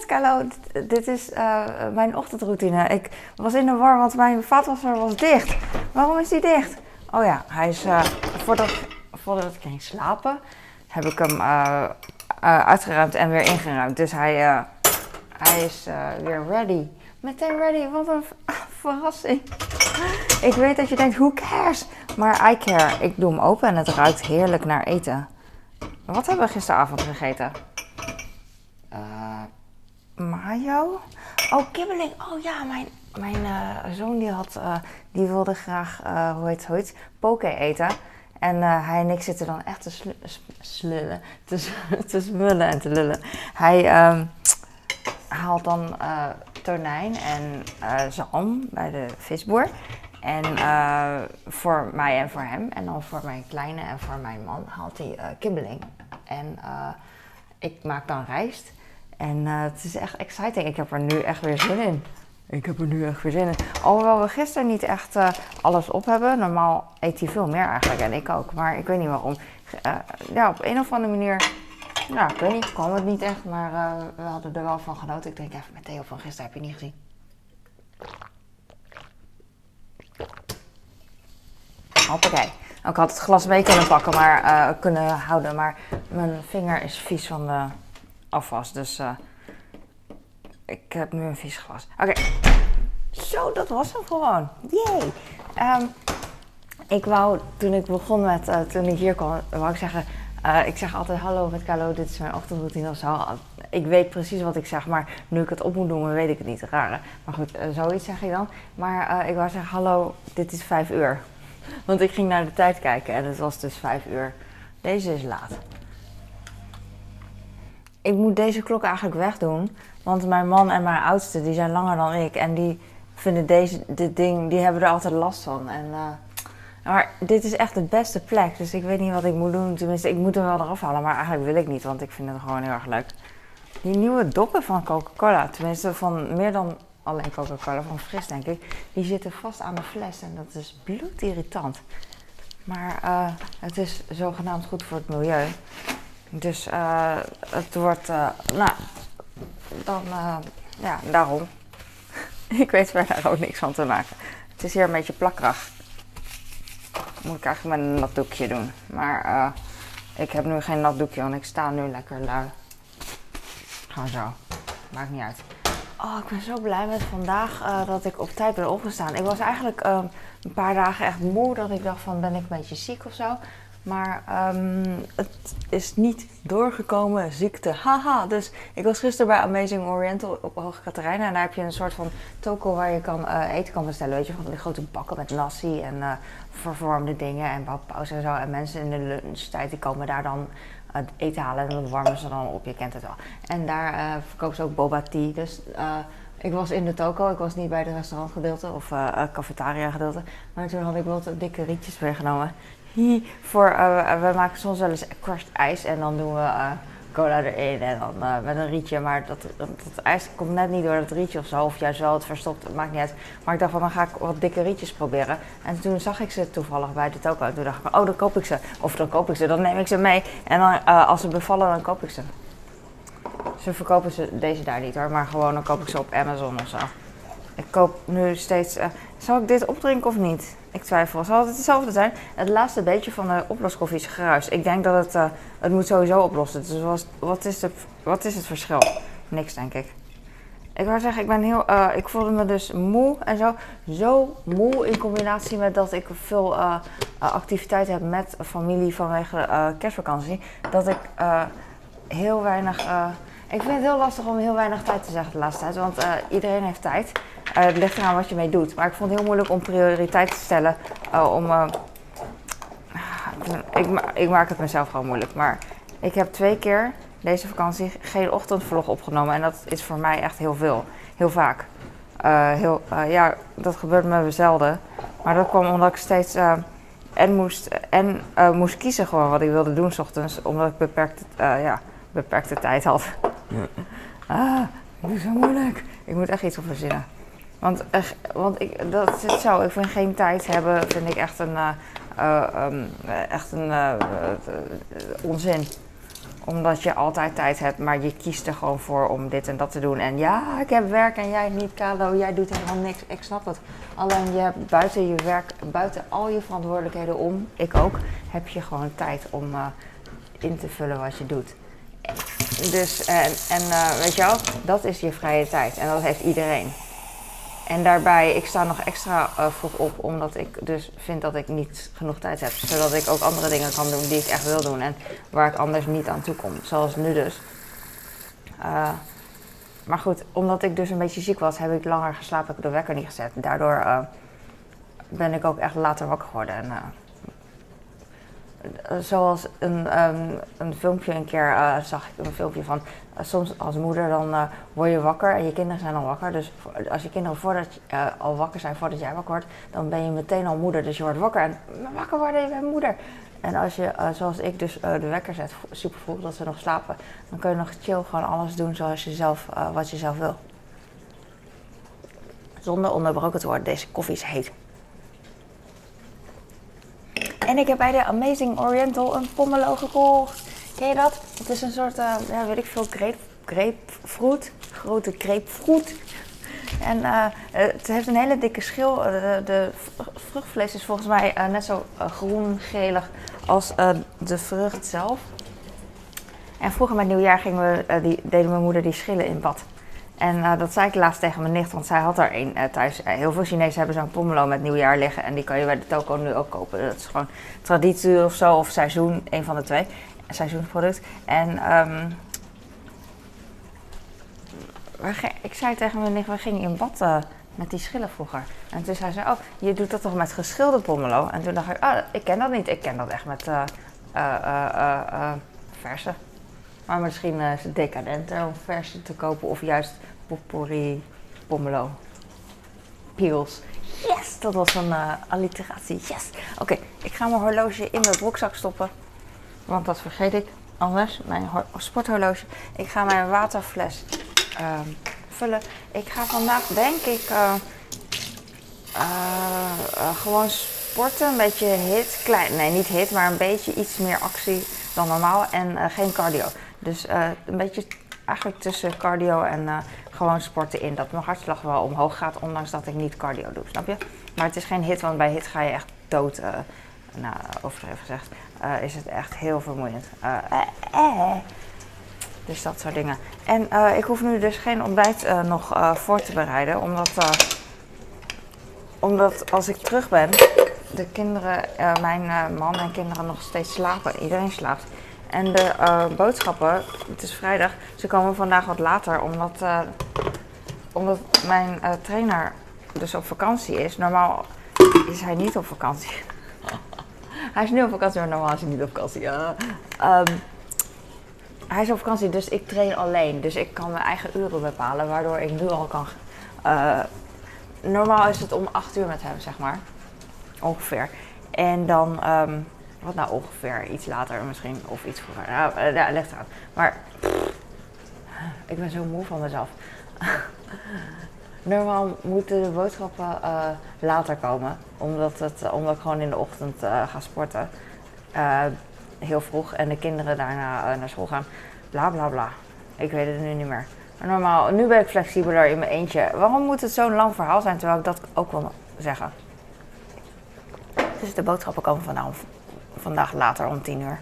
het. Dit, is uh, mijn ochtendroutine. Ik was in de war, want mijn vaatwasser was dicht. Waarom is die dicht? Oh ja, hij is, uh, voordat, ik ging slapen, heb ik hem uh, uitgeruimd en weer ingeruimd. Dus hij, hij is weer ready. Meteen ready, wat een verrassing. Ik weet dat je denkt, who cares? Maar I care. Ik doe hem open en het ruikt heerlijk naar eten. Wat hebben we gisteravond gegeten? Mayo. Oh, kibbeling. Oh ja, mijn, mijn uh, zoon die, had, uh, die wilde graag, uh, hoe heet het, poke eten. En hij en ik zitten dan echt te sl slullen, te, te smullen en te lullen. Hij um, haalt dan tonijn en zalm bij de visboer. En voor mij en voor hem. En dan voor mijn kleine en voor mijn man haalt hij kibbeling. En ik maak dan rijst. En uh, het is echt exciting. Ik heb er nu echt weer zin in. Ik heb er nu echt weer zin in. Alhoewel we gisteren niet echt uh, alles op hebben. Normaal eet hij veel meer eigenlijk. En ik ook. Maar ik weet niet waarom. Uh, ja, op een of andere manier. Ja, ik weet niet. kwam het niet echt. Maar we hadden er wel van genoten. Ik denk even met Theo van gisteren. Heb je niet gezien? Hoppakee. Ik had het glas mee kunnen pakken, maar kunnen houden. Maar mijn vinger is vies van de Dus uh, ik heb nu een vies glas. Oké. Zo, dat was hem gewoon. Yay. Um, ik wou, toen ik begon met, uh, toen ik hier kwam, wou ik zeggen... Uh, ik zeg altijd hallo met Carlo, dit is mijn ochtendroutine of zo. Ik weet precies wat ik zeg, maar nu ik het op moet doen, weet ik het niet. Rare. Maar goed, zoiets zeg ik dan. Maar ik wou zeggen hallo, dit is vijf uur. Want ik ging naar de tijd kijken en het was dus vijf uur. Deze is laat ik moet deze klok eigenlijk wegdoen. Want mijn man en mijn oudste, die zijn langer dan ik. En die vinden deze, dit ding, die hebben er altijd last van. En, uh, maar dit is echt de beste plek. Dus ik weet niet wat ik moet doen. Tenminste, ik moet hem wel eraf halen. Maar eigenlijk wil ik niet, want ik vind het gewoon heel erg leuk. Die nieuwe doppen van Coca-Cola, tenminste van meer dan alleen Coca-Cola, van fris denk ik. Die zitten vast aan de fles en dat is bloedirritant. Maar uh, het is zogenaamd goed voor het milieu. Dus uh, het wordt, uh, nou, dan, uh, ja, daarom. ik weet verder ook niks van te maken. Het is hier een beetje plakkerig. Moet ik eigenlijk met een nat doekje doen. Maar ik heb nu geen nat doekje, want ik sta nu lekker lui. Gewoon zo. Maakt niet uit. Oh, ik ben zo blij met vandaag dat ik op tijd ben opgestaan. Ik was eigenlijk een paar dagen echt moe. Dat ik dacht van, ben ik een beetje ziek of zo? Maar um, het is niet doorgekomen, ziekte. Haha. Dus ik was gisteren bij Amazing Oriental op Hoge Katerijnen. En daar heb je een soort van toko waar je kan, uh, eten kan bestellen. Weet je, van die grote bakken met nasi en uh, verwarmde dingen en pauze en zo. En mensen in de lunchtijd die komen daar dan eten halen. En dan warmen ze dan op, je kent het wel. En daar verkopen ze ook boba tea. Dus ik was in de toko, ik was niet bij het restaurantgedeelte of cafetaria gedeelte. Maar toen had ik wel dikke rietjes meegenomen voor, uh, we maken soms wel eens crushed ijs en dan doen we uh, cola erin en dan met een rietje. Maar dat, dat, ijs komt net niet door dat rietje of zo, of juist wel het verstopt, het maakt niet uit. Maar ik dacht van, dan ga ik wat dikke rietjes proberen. En toen zag ik ze toevallig bij de toko. En toen dacht ik, oh, dan koop ik ze. Of dan koop ik ze, dan neem ik ze mee. En dan, als ze bevallen, dan koop ik ze. Ze verkopen ze deze daar niet hoor, maar gewoon dan koop ik ze op Amazon of zo. Ik koop nu steeds. Uh, zal ik dit opdrinken of niet? Ik twijfel. Zal het hetzelfde zijn? Het laatste beetje van de oploskoffie is geruis. Ik denk dat het. Uh, het moet sowieso oplossen. Dus wat, wat, is de, wat is het verschil? Niks, denk ik. Ik wou zeggen, ik ben heel. Uh, ik voelde me dus moe en zo. Zo moe in combinatie met dat ik veel activiteit heb met familie vanwege kerstvakantie. Dat ik heel weinig. Ik vind het heel lastig om heel weinig tijd te zeggen de laatste tijd. Want iedereen heeft tijd. Uh, het ligt eraan wat je mee doet. Maar ik vond het heel moeilijk om prioriteit te stellen. Uh, om, ik, ik, maak het mezelf gewoon moeilijk. Maar ik heb twee keer deze vakantie geen ochtendvlog opgenomen. En dat is voor mij echt heel veel. Heel vaak. heel, ja, dat gebeurt me zelden. Maar dat kwam omdat ik steeds en, moest, en moest kiezen gewoon wat ik wilde doen s ochtends. Omdat ik beperkte, ja, beperkte tijd had. Ah, ik doe zo moeilijk. Ik moet echt iets op verzinnen. Want, want ik, dat is zo. Ik vind geen tijd hebben, vind ik echt een, uh, um, echt een uh, onzin. Omdat je altijd tijd hebt, maar je kiest er gewoon voor om dit en dat te doen. En ja, ik heb werk en jij niet, Kalo. Jij doet helemaal niks. Ik snap het. Alleen je hebt buiten je werk, buiten al je verantwoordelijkheden om, ik ook, heb je gewoon tijd om in te vullen wat je doet. Dus, en, en uh, weet je wel, dat is je vrije tijd. En dat heeft iedereen. En daarbij, ik sta nog extra uh, vroeg op, omdat ik dus vind dat ik niet genoeg tijd heb. Zodat ik ook andere dingen kan doen die ik echt wil doen en waar ik anders niet aan toe kom. Zoals nu dus. Uh, maar goed, omdat ik dus een beetje ziek was, heb ik langer geslapen, heb ik de wekker niet gezet. Daardoor ben ik ook echt later wakker geworden. En, zoals een, um, een filmpje een keer uh, zag ik een filmpje van uh, soms als moeder dan uh, word je wakker en je kinderen zijn al wakker. Dus als je kinderen voordat al wakker zijn voordat jij wakker wordt, dan ben je meteen al moeder. Dus je wordt wakker en wakker worden, je bent moeder. En als je, zoals ik dus de wekker zet, super vroeg dat ze nog slapen, dan kun je nog chill gewoon alles doen zoals je zelf, wat je zelf wil. Zonder onderbroken te worden. Deze koffie is heet. En ik heb bij de Amazing Oriental een pomelo gekocht. Ken je dat? Het is een soort, uh, ja, weet ik veel, grape, grapefruit. Grote grapefruit. En uh, het heeft een hele dikke schil. De, de vruchtvlees is volgens mij net zo groen-gelig als de vrucht zelf. En vroeger met nieuwjaar gingen we, die, deden mijn moeder die schillen in bad. En uh, dat zei ik laatst tegen mijn nicht, want zij had er een uh, thuis. Uh, heel veel Chinezen hebben zo'n pomelo met nieuwjaar liggen. En die kan je bij de toko nu ook kopen. Dat is gewoon traditie of zo, of seizoen, een van de twee. Seizoensproduct. En um, ik zei tegen mijn nicht, we gingen in bad met die schillen vroeger. En toen zei ze, oh, je doet dat toch met geschilde pomelo? En toen dacht ik, oh, ik ken dat niet. Ik ken dat echt met verse. Maar misschien is het decadenter om verse te kopen of juist potpourri pomelo. Peels. Yes, dat was een uh, alliteratie. Yes. Oké, ik ga mijn horloge in mijn broekzak stoppen. Want dat vergeet ik anders. Mijn sporthorloge. Ik ga mijn waterfles uh, vullen. Ik ga vandaag denk ik uh, gewoon sporten. Een beetje hit. Klein, nee, niet hit, maar een beetje iets meer actie dan normaal. En geen cardio. Dus uh, een beetje eigenlijk tussen cardio en uh, gewoon sporten in. Dat mijn hartslag wel omhoog gaat, ondanks dat ik niet cardio doe, snap je? Maar het is geen hit, want bij hit ga je echt dood. Uh, nou, overdreven gezegd, is het echt heel vermoeiend. Dus dat soort dingen. En ik hoef nu dus geen ontbijt nog voor te bereiden, omdat, omdat als ik terug ben, de kinderen, mijn man en kinderen nog steeds slapen. Iedereen slaapt. En de uh, boodschappen, het is vrijdag, ze komen vandaag wat later omdat, uh, omdat mijn uh, trainer dus op vakantie is. Normaal is hij niet op vakantie. hij is nu op vakantie, maar normaal is hij niet op vakantie. Um, hij is op vakantie, dus ik train alleen. Dus ik kan mijn eigen uren bepalen, waardoor ik nu al kan. normaal is het om 8 uur met hem, zeg maar. Ongeveer. En dan. Um, wat nou ongeveer? Iets later misschien of iets vroeger. Nou, ja, ligt eraan. Maar ik ben zo moe van mezelf. Normaal moeten de boodschappen uh, later komen. Omdat, het, omdat ik gewoon in de ochtend uh, ga sporten. heel vroeg. En de kinderen daarna naar school gaan. Bla bla bla. Ik weet het nu niet meer. Normaal, nu ben ik flexibeler in mijn eentje. Waarom moet het zo'n lang verhaal zijn terwijl ik dat ook wil zeggen? Dus de boodschappen komen vanavond vandaag later om 10 uur.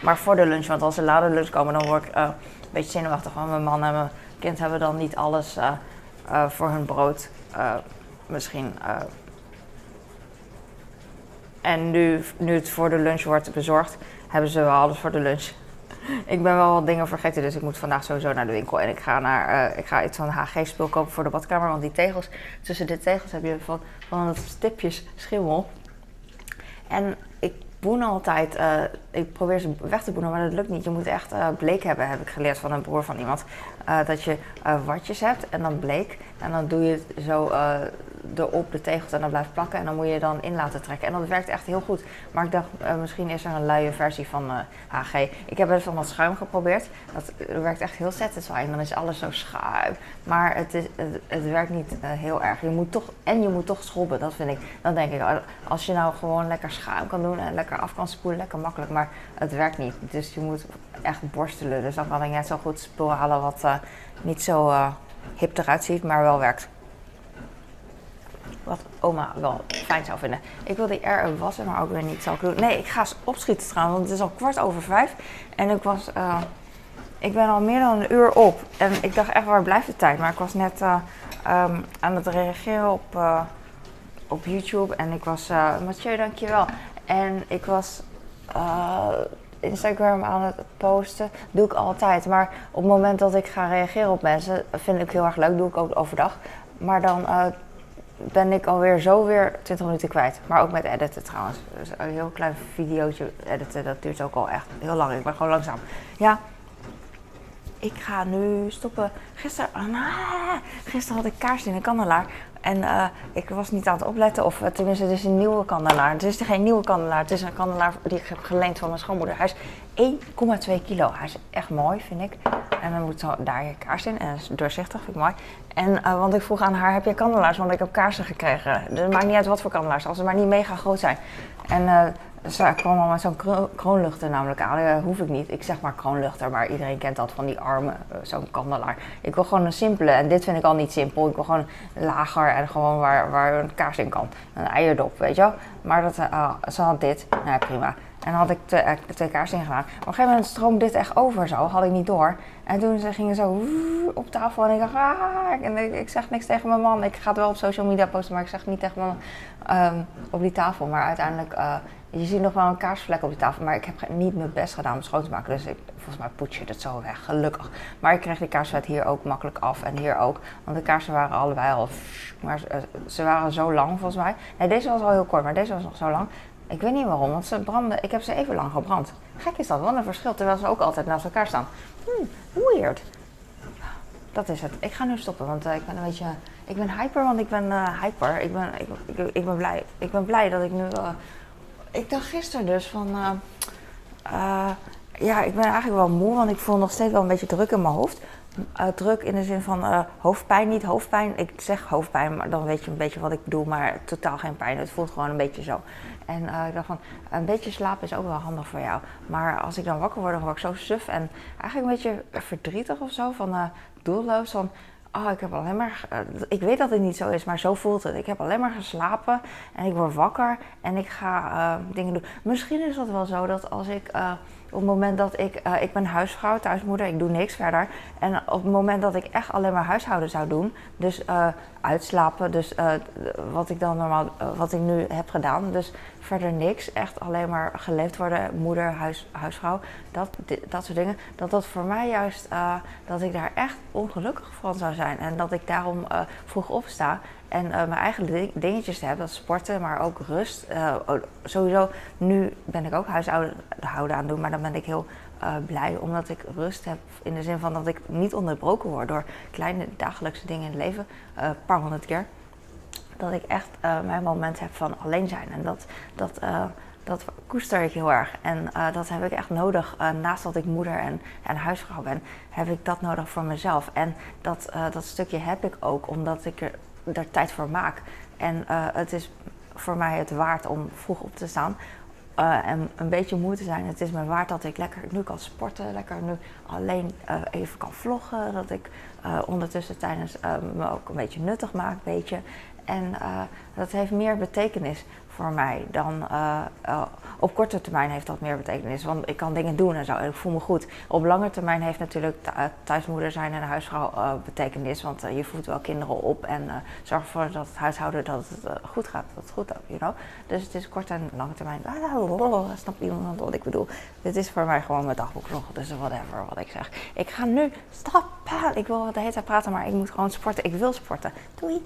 Maar voor de lunch, want als ze later lunch komen, dan word ik uh, een beetje zenuwachtig. Want mijn man en mijn kind hebben dan niet alles uh, uh, voor hun brood. misschien. en nu, nu het voor de lunch wordt bezorgd, hebben ze wel alles voor de lunch. ik ben wel wat dingen vergeten, dus ik moet vandaag sowieso naar de winkel. En ik ga, naar, ik ga iets van HG-spul kopen voor de badkamer. Want die tegels, tussen de tegels heb je van, van het stipjes schimmel. En ik boen altijd, uh, ik probeer ze weg te boenen, maar dat lukt niet. Je moet echt uh, bleek hebben, heb ik geleerd van een broer van iemand. Uh, dat je watjes hebt en dan bleek. En dan doe je het zo erop de tegels en dan blijft plakken. En dan moet je dan in laten trekken. En dat werkt echt heel goed. Maar ik dacht, uh, misschien is er een luie versie van HG. Ik heb best wel wat schuim geprobeerd. Dat werkt echt heel satisfying. Dan is alles zo schuim. Maar het, is, het, werkt niet heel erg. Je moet toch, en je moet toch schrobben, dat vind ik. Dan denk ik, als je nou gewoon lekker schuim kan doen en lekker af kan spoelen, lekker makkelijk. Maar het werkt niet. Dus je moet echt borstelen. Dus dan kan ik net zo goed spul halen wat niet zo hip eruit ziet, maar wel werkt. Wat oma wel fijn zou vinden. Ik wil die er wassen, maar ook weer niet. Zal ik doen? Nee, ik ga opschieten trouwens, want het is al kwart over vijf. En ik was... Uh, ik ben al meer dan een uur op. En ik dacht echt, waar blijft de tijd? Maar ik was net um, aan het reageren op, op YouTube. En ik was... Mathieu, dankjewel. En ik was Instagram aan het posten. Doe ik altijd. Maar op het moment dat ik ga reageren op mensen, vind ik heel erg leuk. Doe ik ook overdag. Maar dan ben ik alweer zo weer 20 minuten kwijt. Maar ook met editen trouwens. Dus een heel klein videootje editen, dat duurt ook al echt heel lang. Ik ben gewoon langzaam. Ja, ik ga nu stoppen. Gisteren, ah, gisteren had ik kaars in een kandelaar. En uh, ik was niet aan het opletten, of uh, tenminste, het is een nieuwe kandelaar. Het is geen nieuwe kandelaar, het is een kandelaar die ik heb geleend van mijn schoonmoeder. Hij is 1,2 kilo. Hij is echt mooi, vind ik. En dan moet daar je kaars in. En doorzichtig, vind ik mooi. En uh, want ik vroeg aan haar, heb je kandelaars? Want ik heb kaarsen gekregen. Dus het maakt niet uit wat voor kandelaars, als ze maar niet mega groot zijn. En ze kwam al met zo'n kroonluchter namelijk aan. Dat hoef ik niet. Ik zeg maar kroonluchter, maar iedereen kent dat van die armen, eh, zo'n kandelaar. Ik wil gewoon een simpele, en dit vind ik al niet simpel. Ik wil gewoon lager en gewoon waar, waar een kaars in kan. Een eierdop, weet je wel. Maar dat, uh, ze had dit. Nou, prima. En had ik twee, uh, twee kaarsen ingedaan. Op een gegeven moment stroomde dit echt over zo. Had ik niet door. En toen ze gingen zo op tafel en ik dacht, ah, en ik, zeg niks tegen mijn man. Ik ga het wel op social media posten, maar ik zeg niet tegen mijn man um, op die tafel. Maar uiteindelijk uh, je ziet nog wel een kaarsvlek op die tafel, maar ik heb niet mijn best gedaan om het schoon te maken. Dus ik, volgens mij poets je het zo weg, gelukkig. Maar ik kreeg die kaarsvet hier ook makkelijk af en hier ook. Want de kaarsen waren allebei al... Maar ze waren zo lang volgens mij. Nee, deze was al heel kort, maar deze was nog zo lang. Ik weet niet waarom, want ze brandden... Ik heb ze even lang gebrand. Gek is dat, wat een verschil. Terwijl ze ook altijd naast elkaar staan. Hmm, weird. Dat is het. Ik ga nu stoppen, want uh, ik ben een beetje... Ik ben hyper, want ik ben uh, hyper. Ik ben, ik, ik, ben blij. Ik ben blij dat ik nu... Uh, ik dacht gisteren dus van. Ja, ik ben eigenlijk wel moe, want ik voel nog steeds wel een beetje druk in mijn hoofd. Druk in de zin van hoofdpijn, niet hoofdpijn. Ik zeg hoofdpijn, maar dan weet je een beetje wat ik bedoel, maar totaal geen pijn. Het voelt gewoon een beetje zo. En ik dacht van, een beetje slapen is ook wel handig voor jou. Maar als ik dan wakker word, dan word ik zo suf en eigenlijk een beetje verdrietig of zo. Van doelloos. Van, oh, ik heb alleen maar. Uh, ik weet dat het niet zo is, maar zo voelt het. Ik heb alleen maar geslapen en ik word wakker en ik ga uh, dingen doen. Misschien is dat wel zo dat als ik. Uh, op het moment dat ik, uh, ik ben huisvrouw, thuismoeder, ik doe niks verder. En op het moment dat ik echt alleen maar huishouden zou doen, dus uh, uitslapen, dus uh, wat ik dan normaal, wat ik nu heb gedaan, dus verder niks, echt alleen maar geleefd worden, moeder, huis, huisvrouw, dat, dat soort dingen. Dat dat voor mij juist, dat ik daar echt ongelukkig van zou zijn en dat ik daarom vroeg opsta en uh, mijn eigen dingetjes te hebben, dat sporten, maar ook rust. Uh, sowieso, nu ben ik ook huishouden aan het doen, maar dan ben ik heel uh, blij omdat ik rust heb. In de zin van dat ik niet onderbroken word door kleine dagelijkse dingen in het leven, een paar honderd keer. Dat ik echt mijn moment heb van alleen zijn. En dat, dat, dat koester ik heel erg. En dat heb ik echt nodig. naast dat ik moeder en, en huisvrouw ben, heb ik dat nodig voor mezelf. En dat, dat stukje heb ik ook omdat ik er daar tijd voor maak. En uh, het is voor mij het waard om vroeg op te staan. Uh, en een beetje moe te zijn. Het is me waard dat ik lekker nu kan sporten, lekker nu alleen uh, even kan vloggen. Dat ik ondertussen tijdens me ook een beetje nuttig maak, beetje. En dat heeft meer betekenis voor mij dan uh, uh, op korte termijn heeft dat meer betekenis. Want ik kan dingen doen en zo ik voel me goed. Op lange termijn heeft natuurlijk eh, thuismoeder zijn en huisvrouw betekenis. Want je voedt wel kinderen op en zorg ervoor dat het huishouden dat het goed gaat. Dat het goed gaat, you know. Dus het is kort en lange termijn. Snap iemand wat ik bedoel? Dit is voor mij gewoon mijn dagboek nog. Dus whatever wat ik zeg. Ik ga nu stoppen. Ik wil de hele tijd praten, maar ik moet gewoon sporten. Ik wil sporten. Doei.